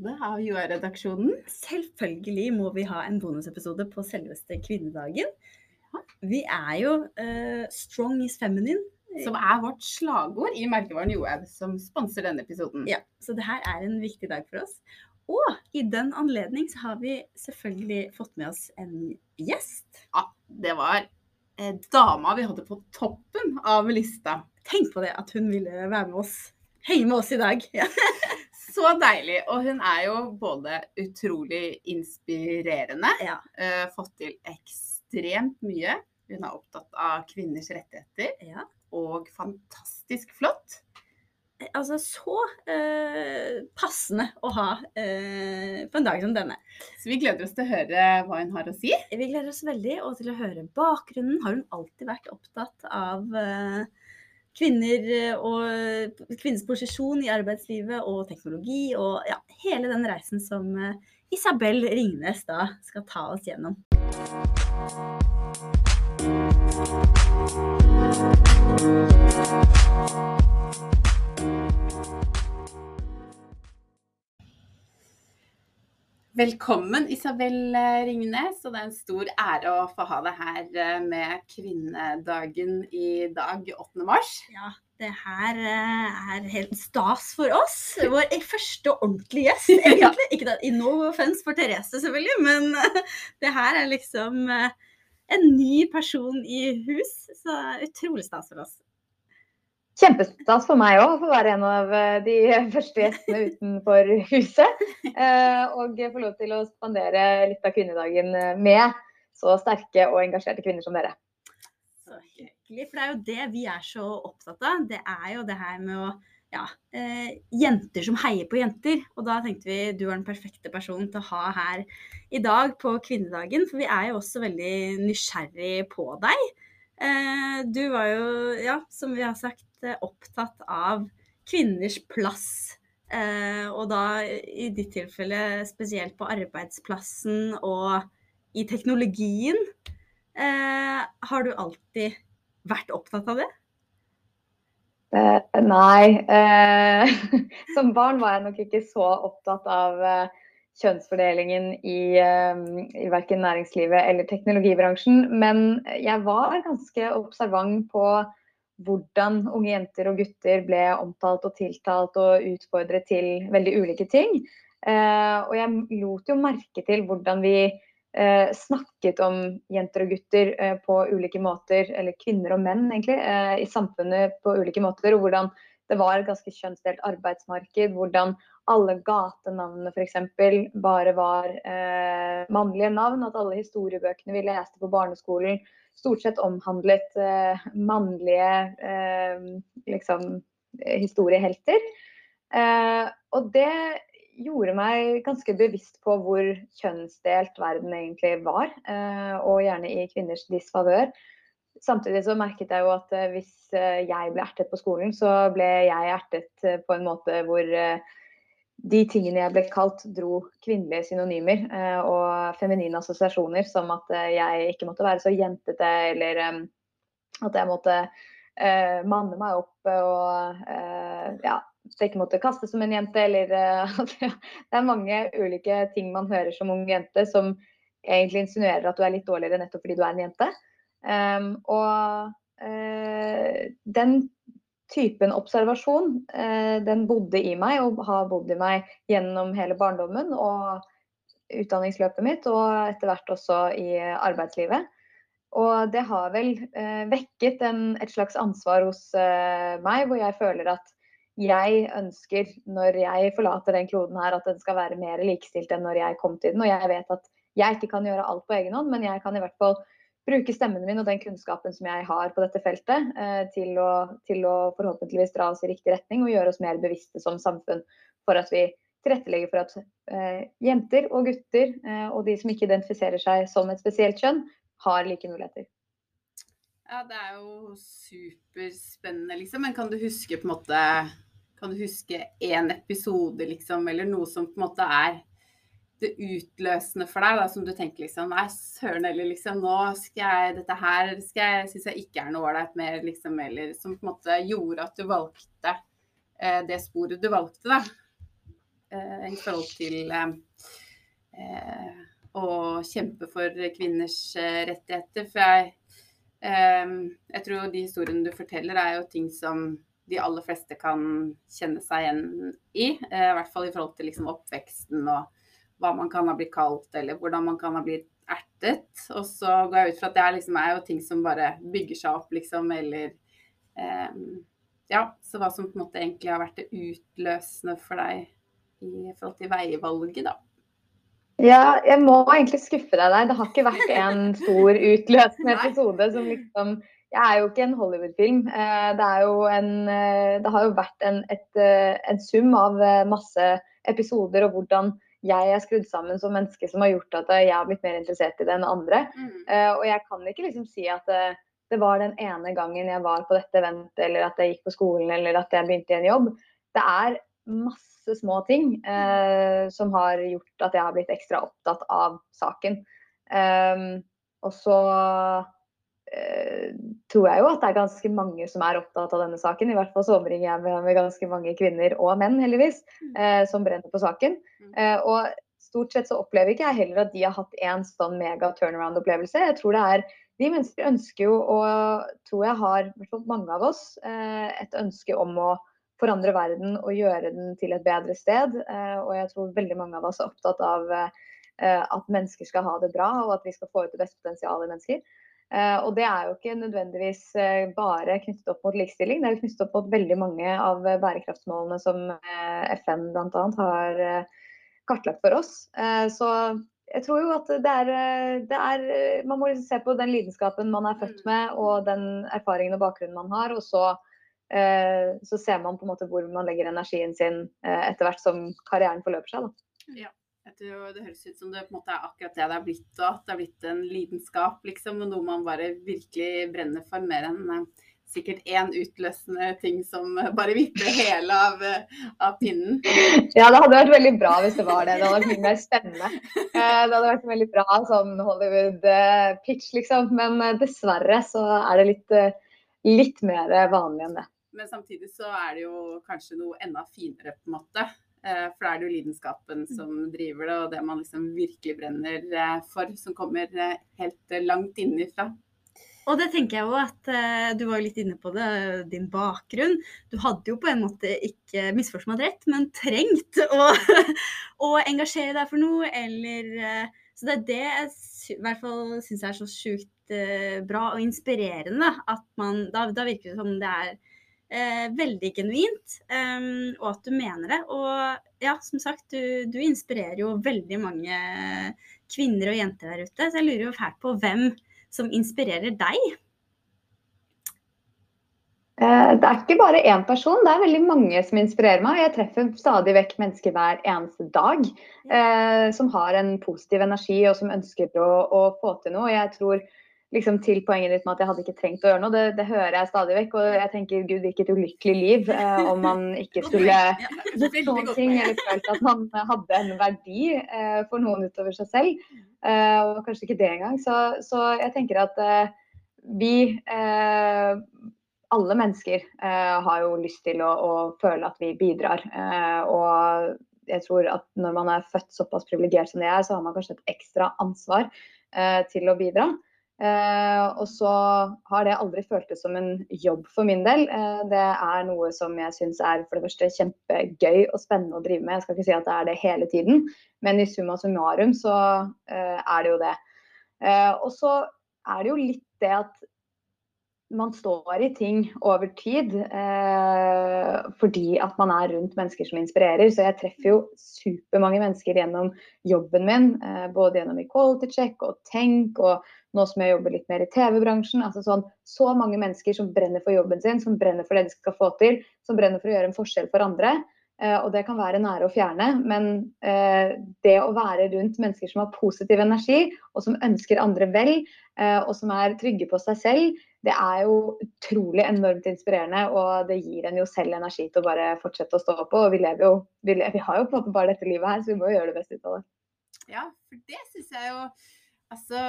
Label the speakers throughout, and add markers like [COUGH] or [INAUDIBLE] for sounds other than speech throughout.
Speaker 1: bonusepisode av Joa-redaksjonen.
Speaker 2: Selvfølgelig må vi ha en bonusepisode på selveste kvinnedagen. Vi er jo uh, Strong is feminine.
Speaker 1: Som er vårt slagord i merkevaren Johaug, som sponser denne episoden.
Speaker 2: Ja, Så det her er en viktig dag for oss. Og i den anledning så har vi selvfølgelig fått med oss en gjest.
Speaker 1: Ja, det var eh, dama vi hadde på toppen av lista.
Speaker 2: Tenk på det, at hun ville være med oss. Henge med oss i dag. Ja. [LAUGHS] [LAUGHS]
Speaker 1: Så deilig. Og hun er jo både utrolig inspirerende,
Speaker 2: ja.
Speaker 1: uh, fått til ekstremt mye. Hun er opptatt av kvinners rettigheter,
Speaker 2: ja.
Speaker 1: og fantastisk flott.
Speaker 2: Altså så uh, passende å ha uh, på en dag som denne.
Speaker 1: Så vi gleder oss til å høre hva hun har å si.
Speaker 2: Vi gleder oss veldig, og til å høre bakgrunnen. Har hun alltid vært opptatt av kvinner og kvinners posisjon i arbeidslivet og teknologi og ja, hele den reisen som Isabel Ringnes da skal ta oss gjennom.
Speaker 1: Velkommen, Isabel Ringnes. Og det er en stor ære å få ha deg her med kvinnedagen i dag, 8. mars.
Speaker 2: Ja, det her er helt stas for oss. Vår første ordentlige gjest, [LAUGHS] egentlig. Ikke da, no offense for Therese, selvfølgelig, men det her er liksom en ny person i hus. Så utrolig stas for oss.
Speaker 3: Kjempestas for meg òg, å få være en av de første gjestene utenfor huset. Og få lov til å spandere litt av kvinnedagen med så sterke og engasjerte kvinner som dere.
Speaker 2: Så hyggelig. For det er jo det vi er så opptatt av. Det er jo det her med å ja, eh, jenter som heier på jenter. Og da tenkte vi du er den perfekte personen til å ha her i dag på kvinnedagen. For vi er jo også veldig nysgjerrig på deg. Eh, du var jo, ja, som vi har sagt, opptatt av kvinners plass. Eh, og da i ditt tilfelle spesielt på arbeidsplassen og i teknologien. Eh, har du alltid vært opptatt av det?
Speaker 3: Uh, nei. Uh, [LAUGHS] som barn var jeg nok ikke så opptatt av uh, kjønnsfordelingen i, i verken næringslivet eller teknologibransjen. Men jeg var ganske observant på hvordan unge jenter og gutter ble omtalt og tiltalt og utfordret til veldig ulike ting. og jeg lot jo merke til hvordan vi Eh, snakket om jenter og gutter eh, på ulike måter, eller kvinner og menn egentlig, i samfunnet på ulike måter. Og hvordan det var et ganske kjønnsdelt arbeidsmarked. Hvordan alle gatenavnene f.eks. bare var eh, mannlige navn. At alle historiebøkene vi leste på barneskolen stort sett omhandlet eh, mannlige liksom, historiehelter. og det gjorde meg ganske bevisst på hvor kjønnsdelt verden egentlig var, eh, og gjerne i kvinners disfavør. Samtidig så merket jeg jo at eh, hvis eh, jeg ble ertet på skolen, så ble jeg ertet på en måte hvor de tingene jeg ble kalt, dro kvinnelige synonymer og feminine assosiasjoner, som at jeg ikke måtte være så jentete, eller at jeg måtte manne meg opp og ja, det ikke måtte kaste som en jente, eller [LAUGHS] Det er mange ulike ting man hører som ung jente som egentlig insinuerer at du er litt dårligere nettopp fordi du er en jente. Um, og uh, den typen observasjon, uh, den bodde i meg og har bodd i meg gjennom hele barndommen og utdanningsløpet mitt, og etter hvert også i arbeidslivet. Og det har vel vekket en, et slags ansvar hos meg, hvor jeg føler at jeg ønsker, når jeg forlater den kloden her, at den skal være mer likestilt enn når jeg kom til den. Og jeg vet at jeg ikke kan gjøre alt på egen hånd, men jeg kan i hvert fall bruke stemmen min og den kunnskapen som jeg har på dette feltet, eh, til, å, til, å, forhåpentligvis dra oss i riktig retning og gjøre oss mer bevisste som samfunn for at vi tilrettelegger for at eh, jenter og gutter eh, og de som ikke identifiserer seg som et spesielt kjønn, har like muligheter.
Speaker 1: Ja, det er jo superspennende, liksom. Men kan du huske på en måte kan du huske én episode, liksom, eller noe som på en måte er det utløsende for deg, da, som du tenker liksom Nei, søren heller, liksom, nå skal jeg Dette her skal jeg, synes jeg ikke er noe ålreit mer, liksom, eller som på en måte gjorde at du valgte eh, det sporet du valgte, da? eh, i forhold til eh, å kjempe for kvinners eh, rettigheter. For jeg, eh, jeg tror de historiene du forteller, er jo ting som de aller fleste kan kjenne seg igjen i. Eh, I hvert fall i forhold til liksom oppveksten og hva man kan ha blitt kalt, eller hvordan man kan ha blitt ertet. Og så går jeg ut fra at det er, liksom, er jo ting som bare bygger seg opp, liksom, eller eh, Ja, så hva som på en måte egentlig har vært det utløsende for deg i forhold til veivalget, da.
Speaker 3: Ja, jeg må egentlig skuffe deg der. Det har ikke vært en stor utløsende [LAUGHS] episode som liksom Jeg er jo ikke en Hollywood-film. Eh, det, eh, det har jo vært en, et, eh, en sum av masse episoder og hvordan jeg er skrudd sammen som menneske som har gjort at jeg har blitt mer interessert i det enn andre. Mm. Og jeg kan ikke liksom si at det var den ene gangen jeg var på dette eventet, eller at jeg gikk på skolen, eller at jeg begynte i en jobb. Det er masse små ting uh, som har gjort at jeg har blitt ekstra opptatt av saken. Um, og så tror jeg jo at det er ganske mange som er opptatt av denne saken. I hvert fall så omringer jeg med, med, ganske mange kvinner og menn, heldigvis, mm. eh, som brenner på saken. Mm. Eh, og stort sett så opplever ikke jeg heller at de har hatt en sånn mega turnaround-opplevelse. Jeg tror det er vi mennesker ønsker jo, og tror jeg har, mange av oss, eh, et ønske om å forandre verden og gjøre den til et bedre sted. Eh, og jeg tror veldig mange av oss er opptatt av eh, at mennesker skal ha det bra, og at vi skal få ut det beste potensialet i mennesker. Og det er jo ikke nødvendigvis bare knyttet opp mot likestilling, det er jo knyttet opp mot veldig mange av bærekraftsmålene som FN bl.a. har kartlagt for oss. Så jeg tror jo at det er, det er, Man må liksom se på den lidenskapen man er født mm. med, og den erfaringen og bakgrunnen man har. Og så, eh, så ser man på en måte hvor man legger energien sin eh, etter hvert som karrieren forløper seg. Da.
Speaker 1: Ja. Tror, det høres ut som det på en måte er akkurat det det er blitt. Og at det er blitt en lidenskap, liksom. Og noe man bare virkelig brenner for mer enn eh, sikkert én utløsende ting som [LAUGHS] bare vipper hele av, av, pinnen.
Speaker 3: Ja, det hadde vært veldig bra hvis det var det. Det hadde vært mye mer spennende. Eh, det hadde vært en veldig bra sånn Hollywood-pitch, liksom. Men eh, dessverre så er det litt, eh, litt mer vanlig enn det.
Speaker 1: Men samtidig så er det jo kanskje noe enda finere, på en måte. For da er det jo lidenskapen som driver det, og det man liksom virkelig brenner for, som kommer helt langt innifra.
Speaker 2: Og det tenker jeg jo at du var litt inne på det, din bakgrunn. Du hadde jo på en måte ikke misforstått meg rett, men trengt å, [LAUGHS] å, engasjere deg for noe, eller Så det er det jeg i hvert fall syns er så sjukt bra og inspirerende. At man Da, da virker det som det er veldig genuint, um, og at du mener det. Og ja, som sagt, du, du inspirerer jo veldig mange kvinner og jenter der ute, så jeg lurer jo fælt på hvem som inspirerer deg?
Speaker 3: Eh, det er ikke bare én person, det er veldig mange som inspirerer meg. Jeg treffer stadig vekk mennesker hver eneste dag eh, som har en positiv energi og som ønsker å, å få til noe. Jeg tror liksom til poenget ditt med at jeg hadde ikke trengt å gjøre noe, det, det hører jeg stadig vekk. Og jeg tenker gud, hvilket ulykkelig liv eh, om man ikke [LAUGHS] skulle [LAUGHS] gjort noen ting eller følt at man hadde en verdi eh, for noen utover seg selv. Eh, og kanskje ikke det engang. Så, så jeg tenker at eh, vi eh, alle mennesker eh, har jo lyst til å, å føle at vi bidrar. og jeg tror at når man er født såpass privilegert som det er, så har man kanskje et ekstra ansvar til å bidra. Eh, og så har det aldri føltes som en jobb for min del. Eh, det er noe som jeg syns er for det første kjempegøy og spennende å drive med. Jeg skal ikke si at det er det hele tiden, men i summa summarum så eh, er det jo det. Og så er det jo litt det at man står i ting over tid eh, fordi at man er rundt mennesker som inspirerer. Så jeg treffer jo supermange mennesker gjennom jobben min, eh, både gjennom Equality Check og Tenk, og nå som jeg jobber litt mer i TV-bransjen. altså sånn, Så mange mennesker som brenner for jobben sin, som brenner for det de skal få til, som brenner for å gjøre en forskjell for andre. Eh, og det kan være nære og fjerne, men eh, det å være rundt mennesker som har positiv energi, og som ønsker andre vel, eh, og som er trygge på seg selv, det er jo utrolig enormt inspirerende. Og det gir en jo selv energi til å bare fortsette å stå på. Og vi lever jo vi, lever, vi har jo på en måte bare dette livet her, så vi må jo gjøre det beste ut av det.
Speaker 1: Ja, for det syns jeg jo Altså,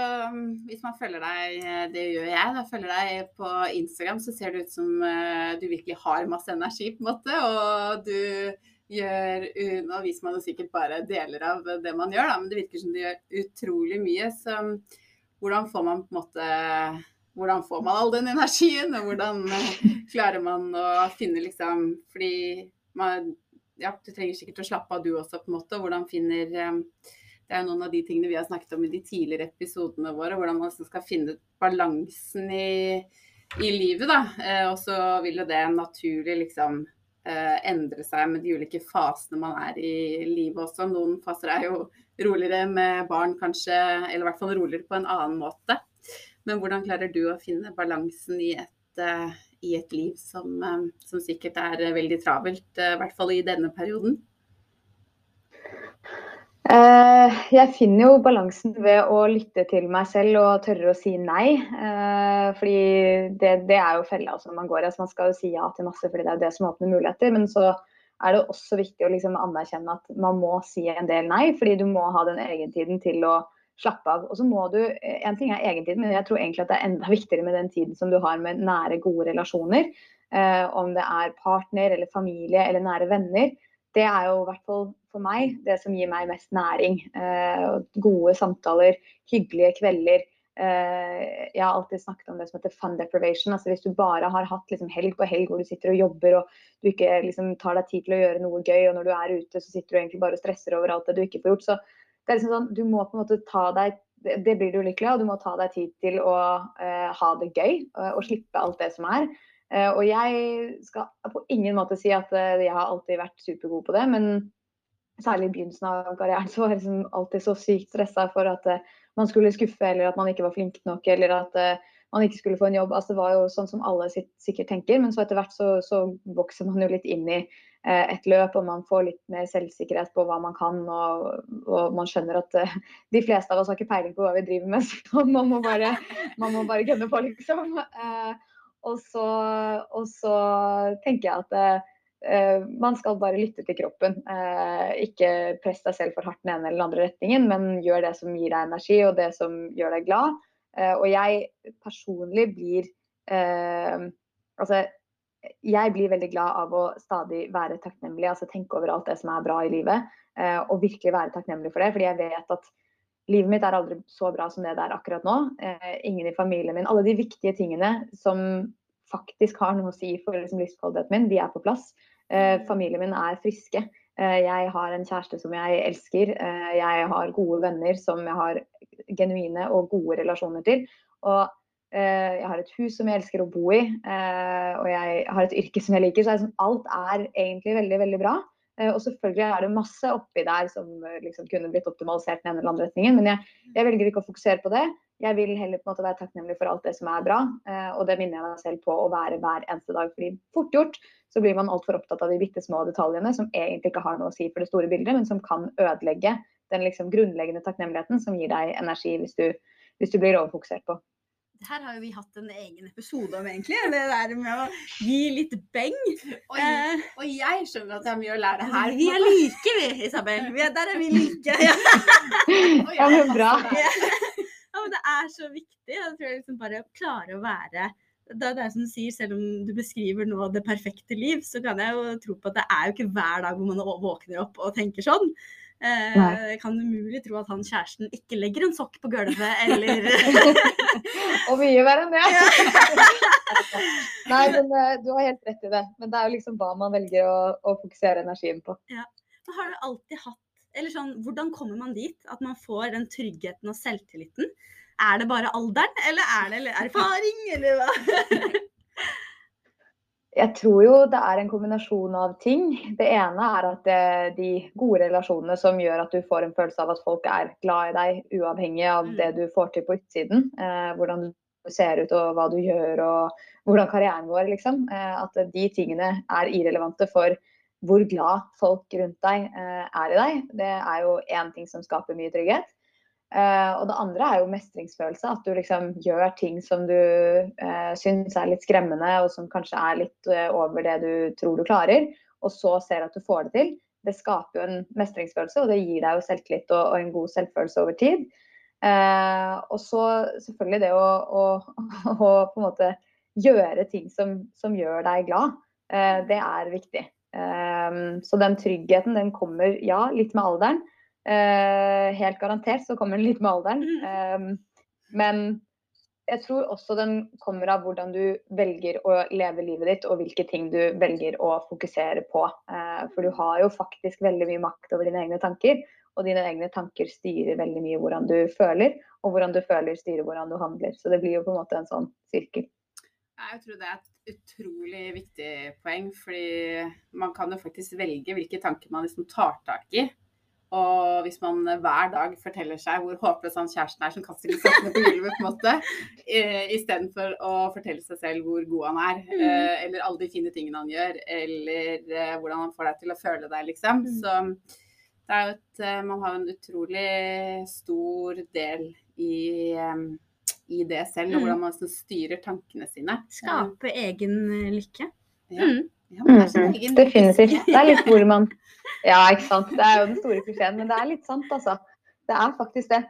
Speaker 1: hvis man følger deg, det gjør jeg, da følger deg på Instagram, så ser det ut som uh, du virkelig har masse energi, på en måte. Og du gjør Nå viser man jo sikkert bare deler av det man gjør, da, men det virker som du gjør utrolig mye. Så hvordan får man på en måte hvordan får man all den energien, og hvordan klarer man å finne liksom Fordi man, ja, du trenger sikkert å slappe av du også, på en måte. Hvordan finner Det er noen av de tingene vi har snakket om i de tidligere episodene våre. Hvordan man skal finne balansen i, i livet, da. Eh, og så vil jo det naturlig liksom Eh, endre seg med de ulike fasene man er i livet også. Noen faser er jo roligere med barn kanskje, eller i hvert fall roligere på en annen måte. Men hvordan klarer du å finne balansen i et, uh, i et liv som, som, sikkert er veldig travelt, i hvert fall i denne perioden?
Speaker 3: Eh, jeg finner jo balansen ved å lytte til meg selv og tørre å si nei. Eh, fordi det, det er jo fella når man går. Altså, man skal jo si ja til masse fordi det er det som åpner muligheter. Men så er det også viktig å liksom anerkjenne at man må si en del nei. Fordi du må ha den egentiden til å slappe av. Og så må du, En ting er egentiden, men jeg tror egentlig at det er enda viktigere med den tiden som du har med nære, gode relasjoner. Eh, om det er partner eller familie eller nære venner det er jo i hvert fall for meg det som gir meg mest næring. Eh, gode samtaler, hyggelige kvelder. Eh, jeg har alltid snakket om det som heter fun deprivation. altså Hvis du bare har hatt liksom, helg på helg hvor du sitter og jobber og du ikke liksom, tar deg tid til å gjøre noe gøy, og når du er ute så sitter du egentlig bare og stresser over alt det du ikke får gjort. så det er liksom sånn, Du må på en måte ta deg det blir du lykkelig av. Du må ta deg tid til å uh, ha det gøy og slippe alt det som er. Eh, og jeg skal på ingen måte si at eh, jeg har alltid vært supergod på det, men særlig i begynnelsen av karrieren så var jeg liksom alltid så sykt stressa for at eh, man skulle skuffe, eller at man ikke var flink nok, eller at man ikke skulle få en jobb. Altså, det var jo sånn som alle sikkert tenker, men så etter hvert så, så vokser man jo litt inn i et løp, og man får litt mer selvsikkerhet på hva man kan, og, og man skjønner at de fleste av oss har ikke peiling på hva vi driver med, så man må bare, bare gønne på, liksom. Og så, og så tenker jeg at uh, man skal bare lytte til kroppen. Uh, ikke press deg selv for hardt den ene eller den andre retningen, men gjør det som gir deg energi og det som gjør deg glad. Uh, og jeg personlig blir Altså, jeg blir veldig glad av å stadig være takknemlig, altså tenke over alt det som er bra i livet. og virkelig være takknemlig for det, fordi jeg vet at livet mitt er aldri så bra som det det er akkurat nå. Eh, ingen i familien min. Alle de viktige tingene som faktisk har noe å si for liksom, livskvaliteten min, de er på plass. Eh, mm. familien min er friske. Eh, jeg har en kjæreste som jeg elsker. Eh, jeg har gode venner som jeg har genuine og gode relasjoner til. Og eh, jeg har et hus som jeg elsker å bo i, eh, og jeg har et yrke som jeg liker. Så liksom, alt er egentlig veldig, veldig bra. Eh, og selvfølgelig er det masse oppi der som eh, liksom kunne blitt optimalisert den ene eller andre retningen. Men jeg, jeg, velger ikke å fokusere på det. Jeg vil heller på en måte være takknemlig for alt det som er bra. Eh, og det minner jeg meg selv på å være hver eneste dag. fordi fort gjort så blir man altfor opptatt av de bitte små detaljene som egentlig ikke har noe å si for det store bildet, men som kan ødelegge den liksom grunnleggende takknemligheten som gir deg energi hvis du, hvis du blir overfokusert på
Speaker 2: her har jo vi hatt en egen episode om, egentlig. [LAUGHS] Det der med å gi litt beng.
Speaker 1: Og, eh, og jeg skjønner at jeg har mye å lære her.
Speaker 2: Vi er like, vi, Isabel. Vi er, der er vi like. [LAUGHS] Ja,
Speaker 3: ja men bra. [LAUGHS]
Speaker 2: Ja. men det er så viktig. Jeg tror jeg liksom bare klarer å være det er det som sier, Selv om du beskriver nå det perfekte liv, så kan jeg jo tro på at det er jo ikke hver dag hvor man våkner opp og tenker sånn. Eh, jeg kan umulig tro at han kjæresten ikke legger en sokk på gulvet, eller [LAUGHS]
Speaker 3: Og mye verre enn det. [LAUGHS] Nei, men eh, du har helt rett i det. Men det er jo liksom hva man velger å, å fokusere energien på.
Speaker 2: Ja. Men har du alltid hatt eller sånn, Hvordan kommer man dit? At man får den tryggheten og selvtilliten? Er det bare alderen, eller er det erfaring, eller hva? [LAUGHS]
Speaker 3: Jeg tror jo det er en kombinasjon av ting. Det ene er at det er de gode relasjonene som gjør at du får en følelse av at folk er glad i deg, uavhengig av mm. det du får til på utsiden. Eh, hvordan du ser ut og hva du gjør og hvordan karrieren går, liksom. Eh, at de tingene er irrelevante for hvor glad folk rundt deg eh, er i deg. Det er jo én ting som skaper mye trygghet. Uh, og det andre er jo mestringsfølelse. At du liksom gjør ting som du uh, syns er litt skremmende, og som kanskje er litt uh, over det du tror du klarer, og så ser at du får det til. Det skaper jo en mestringsfølelse, og det gir deg jo selvtillit og, og en god selvfølelse over tid. Uh, og så selvfølgelig det å, å, [LAUGHS] å, på en måte gjøre ting som, som gjør deg glad. det er viktig. Så den tryggheten, den kommer, ja, litt med alderen. Uh, helt garantert så kommer den litt med alderen. Um, men jeg tror også den kommer av hvordan du velger å leve livet ditt, og hvilke ting du velger å fokusere på. Uh, for du har jo faktisk veldig mye makt over dine egne tanker. Og dine egne tanker styrer veldig mye hvordan du føler, og hvordan du føler styrer hvordan du handler. Så det blir jo på en måte en sånn sirkel.
Speaker 1: Jeg tror det er et utrolig viktig poeng, fordi man kan jo faktisk velge hvilke tanker man liksom tar tak i. Og hvis man hver dag forteller seg hvor håpløs han kjæresten er som kaster de sakene på gulvet, på en måte, istedenfor å fortelle seg selv hvor god han er, mm. Eh, eller alle de fine tingene han gjør, eller eh, hvordan han får deg til å føle deg, liksom. Mm. Så det er jo et eh, Man har en utrolig stor del i i det selv, og hvordan mm. man styrer tankene sine.
Speaker 2: Skape egen eh, lykke.
Speaker 3: Ja. Mm. Ja, det mm. Definitivt. Det er litt hvor man [LAUGHS] Ja, ikke sant. Det er jo den store klisjeen, men det er litt sant, altså. Det er faktisk det.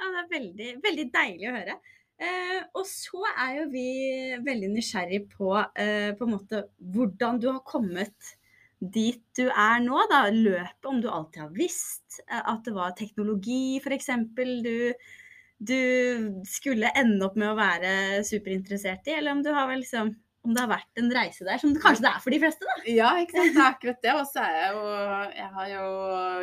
Speaker 2: Ja, det er veldig, veldig deilig å høre. Eh, og så er jo vi veldig nysgjerrig på, eh, på en måte hvordan du har kommet dit du er nå, da. Løpet, om du alltid har visst eh, at det var teknologi f.eks. du du skulle ende opp med å være superinteressert i, eller om du har vel liksom om det har vært en reise der, som det kanskje det er for de fleste, da.
Speaker 1: Ja, ikke sant. Det er akkurat det. Og så er jeg jo Jeg har jo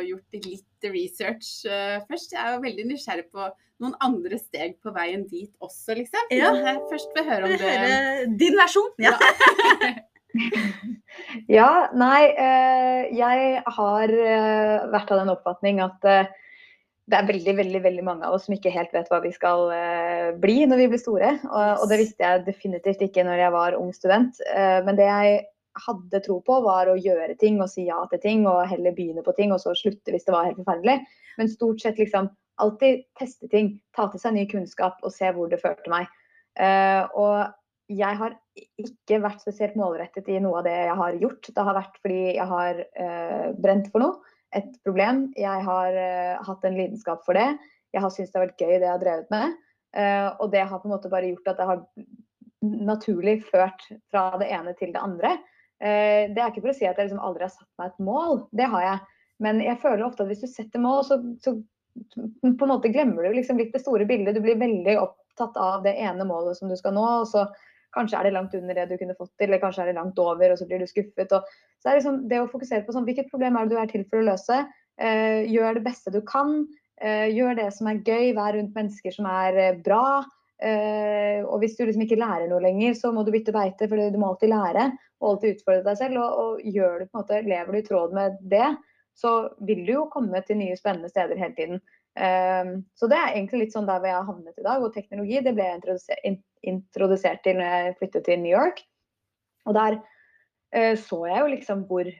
Speaker 1: gjort litt research uh, først. Jeg er jo veldig nysgjerrig på noen andre steg på veien dit også, liksom. Ja. Men først vil jeg høre om det høre
Speaker 2: Din versjon. Ja.
Speaker 3: ja, [LAUGHS] nei. Uh, jeg har uh, vært av den oppfatning at det er veldig veldig, veldig mange av oss som ikke helt vet hva vi skal uh, bli når vi blir store. Og, og, det visste jeg definitivt ikke når jeg var ung student. Uh, men det jeg hadde tro på, var å gjøre ting og si ja til ting, og heller begynne på ting og så slutte hvis det var helt forferdelig. Men stort sett liksom alltid teste ting, ta til seg ny kunnskap og se hvor det førte meg. Uh, og jeg har ikke vært spesielt målrettet i noe av det jeg har gjort. Det har vært fordi jeg har brent for noe et problem. Jeg har uh, hatt en lidenskap for det. Jeg har syntes det har vært gøy, det jeg har drevet med. Uh, og det har på en måte bare gjort at det har naturlig ført fra det ene til det andre. Uh, det er ikke for å si at jeg liksom aldri har satt meg et mål, det har jeg. Men jeg føler ofte at hvis du setter mål, så, så på en måte glemmer du liksom litt det store bildet. Du blir veldig opptatt av det ene målet som du skal nå. og så Kanskje er det langt under det du kunne fått til, eller kanskje er det langt over, og så blir du skuffet. Og, så det, liksom, det å fokusere på sånn, hvilket problem er det du er til for å løse. Eh, gjør det beste du kan. Eh, gjør det som er gøy. Vær rundt mennesker som er eh, bra. Eh, og hvis du liksom ikke lærer noe lenger, så må du bytte beite, for du må alltid lære. Og alltid utfordre deg selv. Og, og gjør du på en måte, lever du i tråd med det, så vil du jo komme til nye spennende steder hele tiden. Um, så det er egentlig litt sånn der hvor jeg har havnet i dag. Og teknologi det ble jeg introdusert, til når jeg flyttet til New York. Og der uh, så jeg jo liksom hvor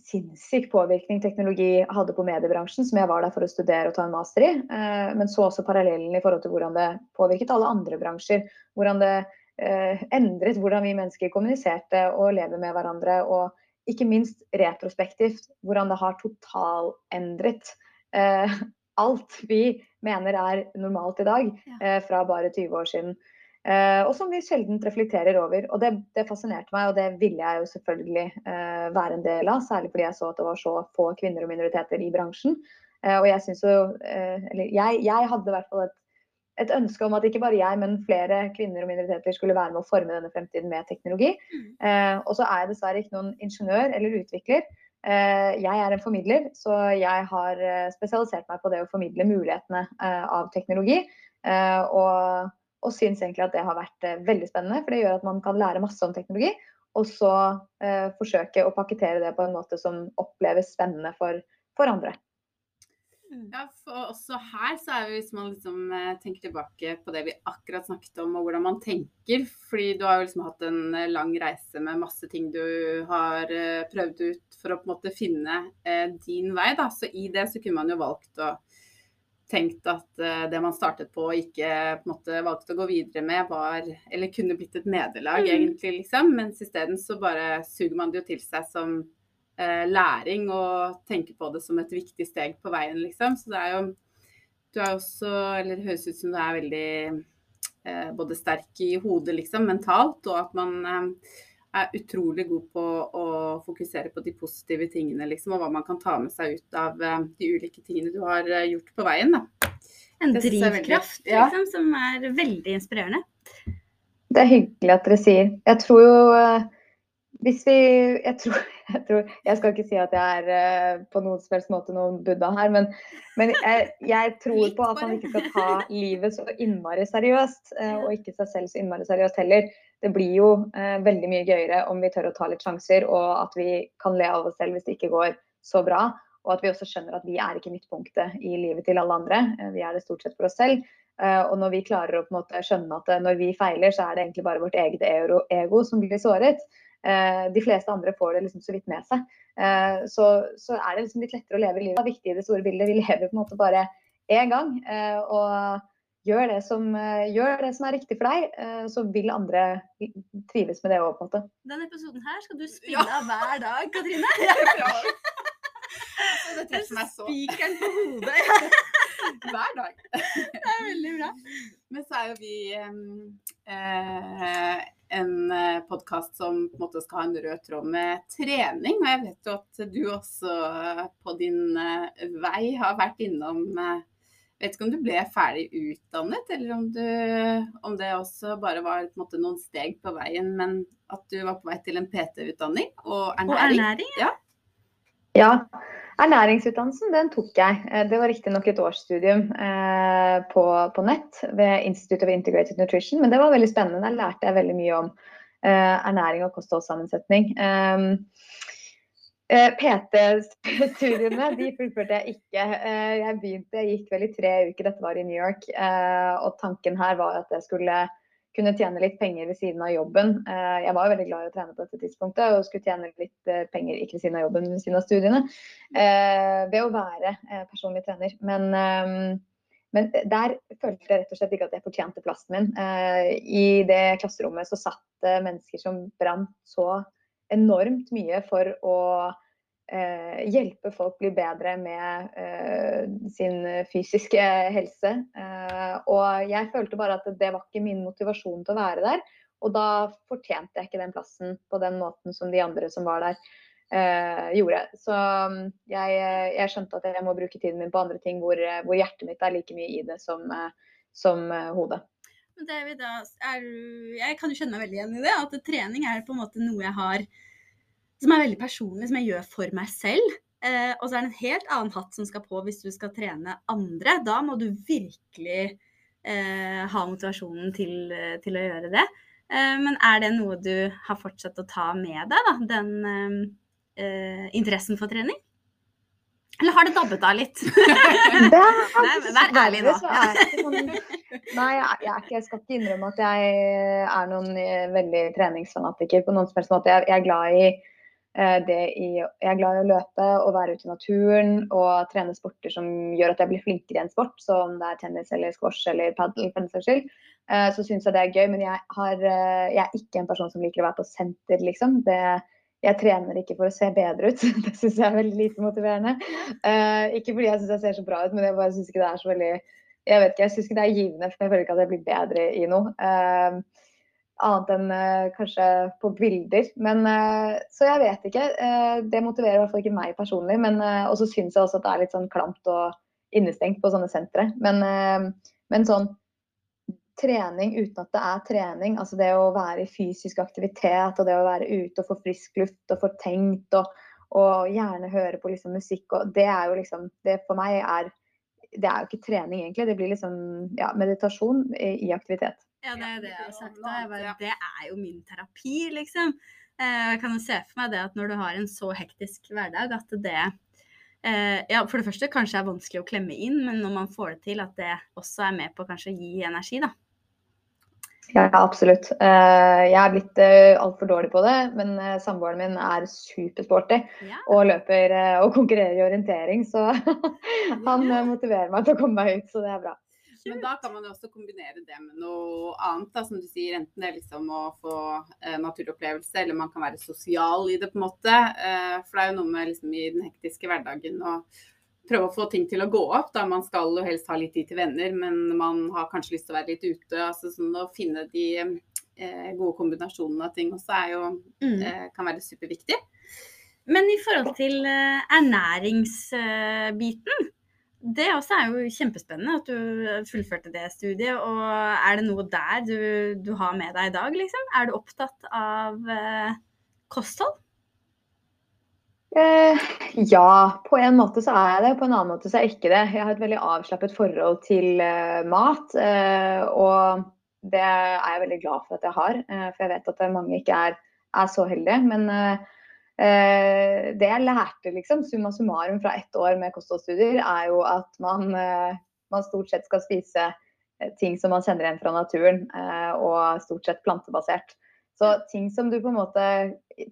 Speaker 3: sinnssyk påvirkning teknologi hadde på mediebransjen, som jeg var der for å studere og ta en master i. Uh, men så også parallellen i forhold til hvordan det påvirket alle andre bransjer. Hvordan det uh, endret hvordan vi mennesker kommuniserte og lever med hverandre. Og ikke minst retrospektivt hvordan det har totalendret alt vi mener er normalt i dag, eh, fra bare 20 år siden. Eh, og som vi sjelden reflekterer over. Og det, det, fascinerte meg, og det ville jeg jo selvfølgelig eh, være en del av. Særlig fordi jeg så at det var så få kvinner og minoriteter i bransjen. Eh, og jeg syns jo eh, Eller jeg, jeg, hadde i hvert fall et, et, ønske om at ikke bare jeg, men flere kvinner og minoriteter skulle være med å forme denne fremtiden med teknologi. Mm. Eh, og så er jeg dessverre ikke noen ingeniør eller utvikler. Eh, jeg er en formidler, så jeg har eh, spesialisert meg på det å formidle mulighetene eh, av teknologi. Og, og syns egentlig at det har vært veldig spennende, for det gjør at man kan lære masse om teknologi. Og så forsøke å pakkettere det på en måte som oppleves spennende for, for andre.
Speaker 1: Mm. Ja, for også her så er vi, hvis man liksom eh, tenker tilbake på det vi akkurat snakket om, og hvordan man tenker. Fordi du har jo liksom hatt en eh, lang reise med masse ting du har eh, prøvd ut for å på en måte finne din vei. da. Så i det så kunne man jo valgt å tenkt at det man startet på og ikke på en måte valgte å gå videre med, var Eller kunne blitt et nederlag, mm. egentlig, liksom. Mens isteden så bare suger man det jo til seg som læring og tenke på det som et viktig steg på veien, liksom. Så det er jo Du er også Eller det høres ut som du er veldig eh, både sterk i hodet, liksom, mentalt, og at man eh, er utrolig god på å fokusere på de positive tingene, liksom, og hva man kan ta med seg ut av eh, de ulike tingene du har eh, gjort på veien. Da.
Speaker 2: En
Speaker 1: er veldig-
Speaker 2: drivkraft
Speaker 1: ja.
Speaker 2: liksom, som er veldig inspirerende.
Speaker 3: Det er hyggelig at dere sier. Jeg tror jo eh, Hvis vi jeg tror, [LAUGHS] jeg tror Jeg skal ikke si at jeg er eh, på noen som helst måte noen buddha her, men, men jeg, jeg tror på at man ikke skal ta livet så innmari seriøst. eh, Og ikke seg selv så innmari seriøst heller. Det blir jo eh, veldig mye gøyere om vi tør å ta litt sjanser, og at vi kan le av oss selv hvis det ikke går så bra. Og at vi også skjønner at vi er ikke midtpunktet i livet til alle andre. Vi er det stort sett for oss selv. Og når vi klarer å skjønne at når vi feiler, så er det egentlig bare vårt eget ego som blir såret. Eh, De fleste andre får det liksom så vidt med seg. Eh, Så, så er det liksom litt lettere å leve livet. Det er viktig i det store bildet. Vi lever på en måte bare én gang. eh, Og gjør det, som, gjør det som er riktig for deg, eh, så vil andre trives med det òg, på en måte.
Speaker 2: Denne episoden her skal du spille
Speaker 1: Ja.
Speaker 2: av hver dag, [LAUGHS] Katrine.
Speaker 1: Ja, det treffer meg så
Speaker 2: Spikeren på hodet. [LAUGHS]
Speaker 1: hver dag. [LAUGHS]
Speaker 2: Det er veldig bra.
Speaker 1: Men så er jo vi eh, en podkast som på en måte skal ha en rød tråd med trening. Og jeg vet jo at du også eh, på din eh, vei har vært innom eh, Vet ikke om du ble ferdig utdannet, eller om, du, om det også bare var måte, noen steg på veien, men at du var på vei til en PT-utdanning og
Speaker 2: Og
Speaker 1: ernæring.
Speaker 2: ernæring.
Speaker 3: Ja, ernæringsutdannelsen den tok jeg. Eh, Det var riktignok et årsstudium eh, på, på nett ved Institute of Integrated Nutrition, men det var veldig spennende. Der lærte jeg veldig mye om eh, ernæring og kostholdssammensetning. Um, eh, PT-studiene de fullførte jeg ikke. Eh, jeg begynte, jeg gikk vel i tre uker, dette var i New York. eh, og tanken her var at jeg skulle kunne tjene litt penger ved siden av jobben. Eh, jeg var veldig glad i å trene på dette tidspunktet og skulle tjene litt eh, penger ikke ved siden av jobben, men ved siden av studiene. eh, ved å være personlig trener. Men, men der følte jeg rett og slett ikke at jeg fortjente plassen min. I det klasserommet så satt det mennesker som brant så enormt mye for å eh, hjelpe folk bli bedre med eh, sin fysiske helse. Eh, og jeg følte bare at det var ikke min motivasjon til å være der. Og da fortjente jeg ikke den plassen på den måten som de andre som var der, eh, gjorde. Så mm, jeg, jeg skjønte at jeg må bruke tiden min på andre ting hvor, hvor hjertet mitt er like mye i det som, eh, som eh, hodet.
Speaker 2: David, da, er, jeg kan jo kjenne meg veldig igjen i det. At trening er på en måte noe jeg har som er veldig personlig, som jeg gjør for meg selv. Eh, og så er det en helt annen hatt som skal på hvis du skal trene andre. Da må du virkelig eh, ha motivasjonen til, til å gjøre det. Eh, men er det noe du har fortsatt å ta med deg, da? Den eh, eh, interessen for trening? Eller har det dabbet av litt? [LAUGHS]
Speaker 3: Det er
Speaker 2: Nei, men vær ærlig nå.
Speaker 3: sånn, [LAUGHS] nei, jeg, ikke, jeg skal ikke innrømme at jeg er noen eh, veldig treningsfanatiker på noen som helst måte. Jeg, jeg er glad i eh, det i Jeg er glad i å løpe og være ute i naturen og trene sporter som gjør at jeg blir flinkere i en sport, så om det er tennis eller squash eller padel for den saks skyld. eh, Så syns jeg det er gøy, men jeg, har, eh, jeg er ikke en person som liker å være på senter, liksom. Det, jeg trener ikke for å se bedre ut. [LAUGHS] Det syns jeg er veldig lite motiverende. Eh, ikke fordi jeg syns jeg ser så bra ut, men jeg bare syns ikke det er så veldig Jeg vet ikke, jeg syns ikke det er givende, for jeg føler ikke at jeg blir bedre i noe. Eh, annet enn eh, kanskje på bilder. Men, eh, så jeg vet ikke. Eh, det motiverer i hvert fall ikke meg personlig. Men, og så syns jeg også at det er litt sånn klamt og innestengt på sånne sentre. Men, men sånn trening uten at det er trening, altså det å være i fysisk aktivitet og det å være ute og få frisk luft og få tenkt og, og gjerne høre på liksom musikk, og det er jo liksom Det for meg er Det er jo ikke trening, egentlig. Det blir liksom ja, meditasjon i, i aktivitet.
Speaker 2: Ja, det er det jeg har sagt. bare, det er jo min terapi, liksom. Eh, Jeg kan jo se for meg det at når du har en så hektisk hverdag, at det eh, ja, For det første kanskje er vanskelig å klemme inn, men når man får det til, at det også er med på kanskje å gi energi, da.
Speaker 3: Ja, absolutt. Eh, jeg er blitt uh, altfor dårlig på det, men samboeren min er supersporty
Speaker 2: Ja.
Speaker 3: og løper og konkurrerer i orientering, så [LAUGHS] han motiverer meg til å komme meg ut, så det er bra.
Speaker 1: Men da kan man jo også kombinere det med noe annet, da, som du sier. Enten det er liksom å få eh, naturopplevelse, eller man kan være sosial i det, på en måte. Eh, for det er jo noe med liksom i den hektiske hverdagen å prøve å få ting til å gå opp. da Man skal jo helst ha litt tid til venner, men man har kanskje lyst til å være litt ute. altså sånn Å finne de eh, gode kombinasjonene av ting også er jo,
Speaker 2: Mm.
Speaker 1: eh, kan være superviktig.
Speaker 2: Men i forhold til eh, ernæringsbiten, det også er jo kjempespennende at du fullførte det studiet. Og er det noe der du, du har med deg i dag, liksom? Er du opptatt av eh, kosthold?
Speaker 3: Eh, ja, på en måte så er jeg det, på en annen måte så er jeg ikke det. Jeg har et veldig avslappet forhold til eh, mat, eh, og det er jeg veldig glad for at jeg har. eh, for jeg vet at mange ikke er, er så heldige. Men eh, det jeg lærte, liksom, summa summarum fra ett år med kostholdsstudier, er jo at man, eh, man stort sett skal spise eh, ting som man kjenner igjen fra naturen, eh, og stort sett plantebasert. Så ting som du på en måte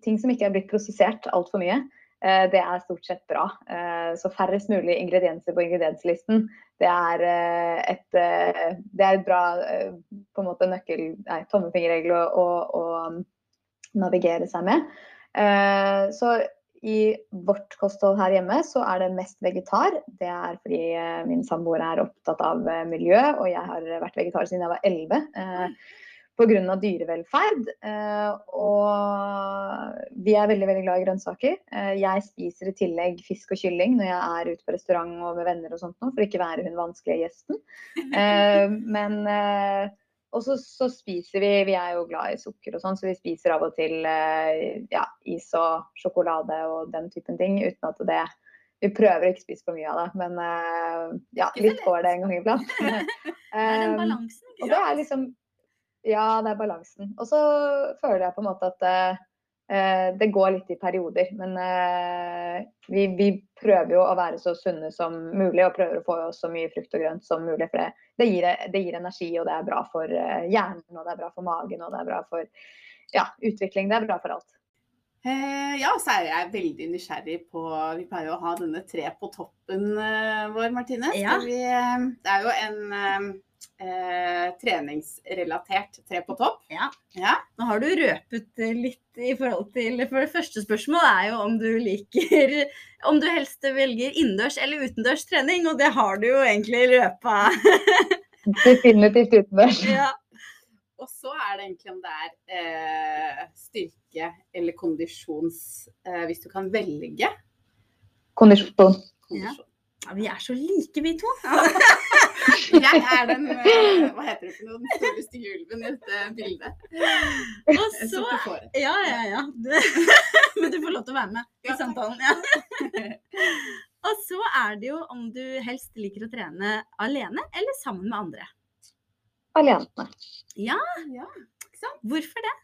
Speaker 3: Ting som ikke er blitt prosessert altfor mye, Eh, Det er stort sett bra. Eh, Så færrest mulig ingredienser på ingredienslisten. Det er eh, et, eh, det er et bra eh, på en måte nøkkel, nei, tommefingerregel å, å, å um, navigere seg med. Eh, Så i vårt kosthold her hjemme så er det mest vegetar. Det er fordi eh, min samboer er opptatt av eh, miljø, og jeg har vært vegetar siden jeg var 11. Eh, Pga. dyrevelferd. Og vi er veldig veldig glad i grønnsaker. Jeg spiser i tillegg fisk og kylling når jeg er ute på restaurant og med venner og sånt nå, for ikke være hun vanskelige gjesten. [LAUGHS] Men og så, så spiser vi Vi er jo glad i sukker og sånn, så vi spiser av og til eh, ja, is og sjokolade og den typen ting uten at det Vi prøver ikke å spise for mye av det, men eh, ja, litt går det en gang iblant. [LAUGHS] [LAUGHS]
Speaker 2: Det er den
Speaker 3: Um,
Speaker 2: balansen.
Speaker 3: og det er liksom Ja, det er balansen. Og så føler jeg på en måte at eh, eh, det går litt i perioder. Men eh, vi, vi prøver jo å være så sunne som mulig, og prøver å få så mye frukt og grønt som mulig. For det, det, gir, det gir energi, og det er bra for eh, hjernen, og det er bra for magen, og det er bra for ja, utvikling. Det er bra for alt.
Speaker 1: Eh, ja, så er jeg veldig nysgjerrig på Vi pleier jo å ha denne tre på toppen eh, vår, Martine.
Speaker 2: Ja.
Speaker 1: Vi, eh, det er jo en eh, treningsrelatert tre på topp.
Speaker 2: Ja.
Speaker 1: Ja.
Speaker 2: Nå har du røpet litt i forhold til For det første spørsmålet er jo om du liker Om du helst velger innendørs eller utendørs trening, og det har du jo egentlig røpa. [LAUGHS]
Speaker 3: Definitivt utendørs.
Speaker 2: ja.
Speaker 1: Og så er det egentlig om det er eh, styrke eller kondisjons eh, Hvis du kan velge.
Speaker 3: Kondisjon.
Speaker 1: Kondisjon.
Speaker 2: ja, vi er så like, vi to. [LAUGHS]
Speaker 1: Jeg er den eh, Hva heter det for noe? Den store stygge ulven i dette bildet.
Speaker 2: Og så. Ja, ja, ja. Du, [LAUGHS] men du får lov til å være med i
Speaker 1: Ja,
Speaker 2: samtalen. Ja. [LAUGHS] Og så er det jo om du helst liker å trene alene eller sammen med andre.
Speaker 3: Alene.
Speaker 2: Ja,
Speaker 1: Ja,
Speaker 2: hvorfor det?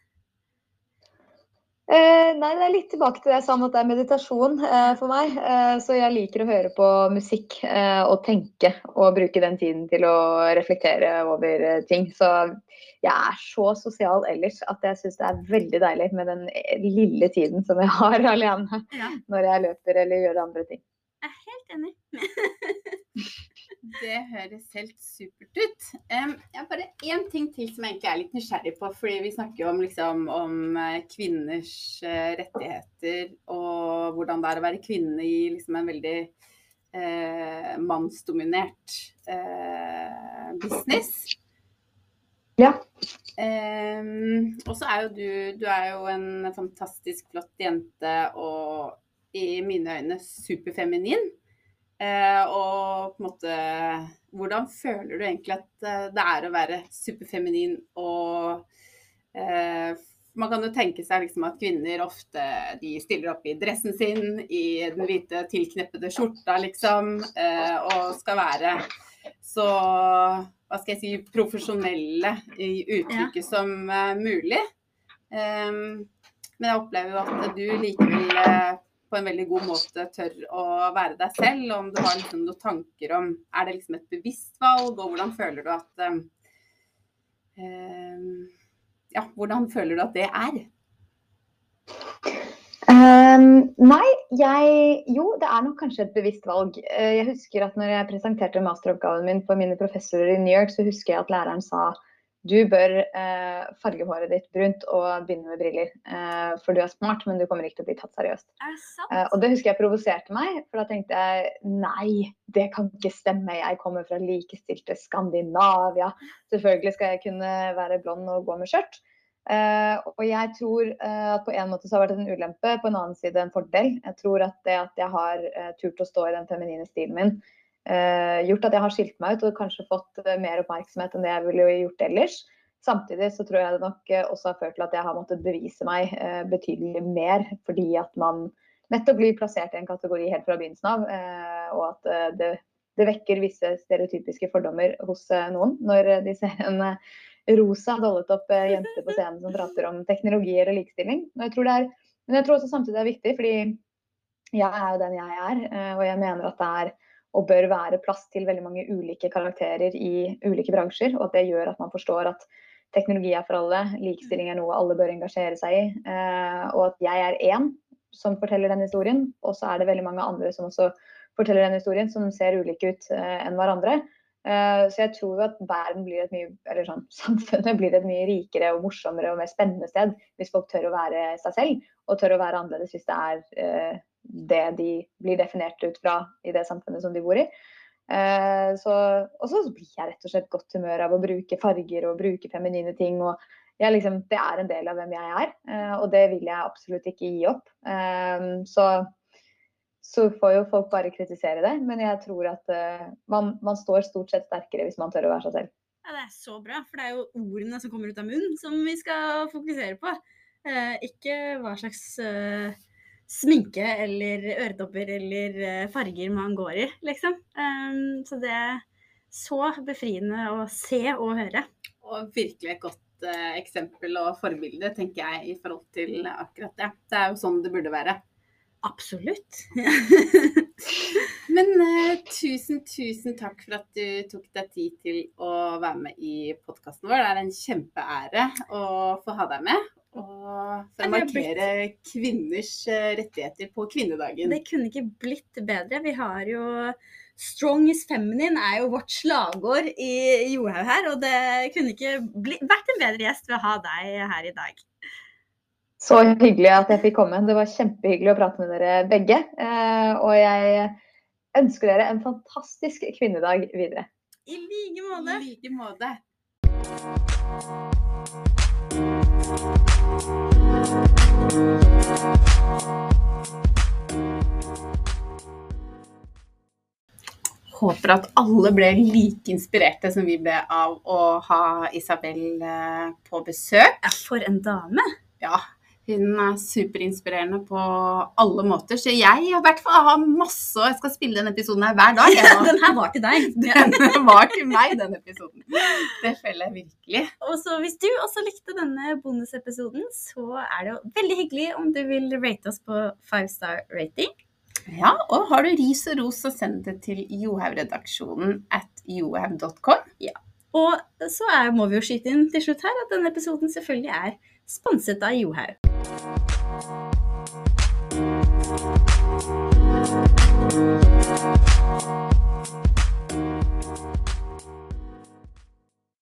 Speaker 3: Eh, nei, det er litt tilbake til det jeg sa om at det er meditasjon eh, for meg. Eh, så jeg liker å høre på musikk eh, og tenke og bruke den tiden til å reflektere over eh, ting. Så jeg er så sosial ellers at jeg syns det er veldig deilig med den eh, lille tiden som jeg har [LAUGHS] alene
Speaker 2: Ja.
Speaker 3: når jeg løper eller gjør andre ting.
Speaker 2: Jeg er helt enig. [LAUGHS]
Speaker 1: Det høres helt supert ut. Um, jeg har bare én ting til som jeg egentlig er litt nysgjerrig på. fordi vi snakker jo om, liksom, om eh, kvinners eh, rettigheter og hvordan det er å være kvinne i liksom, en veldig eh, mannsdominert eh, business.
Speaker 3: Ja.
Speaker 1: Um, og så er jo du Du er jo en fantastisk flott jente og i mine øyne superfeminin. Eh, og på en måte Hvordan føler du egentlig at eh, det er å være superfeminin og eh, Man kan jo tenke seg liksom at kvinner ofte de stiller opp i dressen sin, i den hvite tilkneppede skjorta, liksom, eh, og skal være så hva skal jeg si, profesjonelle i uttrykket som eh, mulig. Em, men jeg opplever jo at du likevel på en veldig god måte tør å være deg selv. Og om du har liksom noen tanker om Er det liksom et bevisst valg, og hvordan føler du at em, em, Ja, hvordan føler du at det er?
Speaker 3: Um, nei, jeg Jo, det er nok kanskje et bevisst valg. Eh, jeg husker at når jeg presenterte masteroppgaven min for mine professorer i New York, så husker jeg at læreren sa du bør eh, farge håret ditt brunt og begynne med briller. Eh, for du er smart, men du kommer ikke til å bli tatt seriøst.
Speaker 2: Er det?
Speaker 3: Eh, og det husker jeg provoserte meg, for da tenkte jeg nei, det kan ikke stemme. Jeg kommer fra likestilte Skandinavia. Selvfølgelig skal jeg kunne være blond og gå med skjørt. Uh, og jeg tror uh, at på en måte så har det vært en ulempe, på en annen side en fordel. Jeg tror at det at jeg har uh, turt å stå i den feminine stilen min, gjort at jeg har skilt meg ut og kanskje fått mer oppmerksomhet enn det jeg ville gjort ellers. Samtidig så tror jeg det nok også har ført til at jeg har måttet bevise meg betydelig mer, fordi at man nettopp blir plassert i en kategori helt fra begynnelsen av, og at det, det, vekker visse stereotypiske fordommer hos noen når de ser [LAUGHS] en rosa dollet opp eh, jenter på scenen som prater om teknologi eller likestilling. Jeg er, men jeg tror også samtidig det er viktig, fordi jeg er jo den jeg er. Eh, og jeg mener at det er og bør være plass til veldig mange ulike karakterer i ulike bransjer. Og at det gjør at man forstår at teknologi er for alle, likestilling er noe alle bør engasjere seg i. Eh, og at jeg er én som forteller den historien, og så er det veldig mange andre som også forteller den historien, som ser ulike ut enn hverandre. Eh, så jeg tror at verden blir et mye, eller sånn, [LAUGHS] samfunnet blir et mye rikere og morsommere og mer spennende sted hvis folk tør å være seg selv, og tør å være annerledes hvis det er eh, det de blir definert ut fra i det samfunnet som de bor i. Eh, så, og så blir jeg rett og slett godt humør av å bruke farger og bruke feminine ting. og liksom, Det er en del av hvem jeg er, og det vil jeg absolutt ikke gi opp. Så så får jo folk bare kritisere det. Men jeg tror at uh, man, man, står stort sett sterkere hvis man tør å være seg selv.
Speaker 2: Ja, Det er så bra, for det er jo ordene som kommer ut av munnen som vi skal fokusere på. Uh, ikke hva slags uh, sminke eller øretopper eller farger man går i, liksom. Um, så det er så befriende å se og høre.
Speaker 1: Og virkelig et godt eksempel og forbilde, tenker jeg, i forhold til akkurat det. Det er jo sånn det burde være.
Speaker 2: Absolutt. [LAUGHS]
Speaker 1: Men uh, tusen, tusen takk for at du tok deg tid til å være med i podkasten vår. Det er en kjempeære å få ha deg med. Og for å markere kvinners eh, rettigheter på kvinnedagen.
Speaker 2: Det kunne ikke blitt bedre. Vi har jo Strong is feminine er jo vårt slagord i Johaug her. Og det kunne ikke bli, vært en bedre gjest ved å ha deg her i dag.
Speaker 3: Så hyggelig at jeg fikk komme. Det var kjempehyggelig å prate med dere begge. Eh, og jeg ønsker dere en fantastisk kvinnedag videre.
Speaker 2: I like måte.
Speaker 1: I like måte. Håper at alle ble like inspirerte som vi ble av å ha Isabel eh, på besøk.
Speaker 2: Ja, for en dame.
Speaker 1: Ja, hun er superinspirerende på alle måter. Så jeg i hvert fall har masse og Jeg skal spille denne episoden her hver dag.
Speaker 2: Ja, [LAUGHS] den her var til deg. [LAUGHS]
Speaker 1: Den var til meg, den episoden. Det føler jeg virkelig.
Speaker 2: Og så hvis du også likte denne bonusepisoden, så er det jo veldig hyggelig om du vil rate oss på five star rating.
Speaker 1: Ja, og har du ris og ros, så send det til Johaug-redaksjonen at johaug.com.
Speaker 2: Ja. Og så er, må vi jo skyte inn til slutt her at denne episoden selvfølgelig er sponset av Johaug. Thank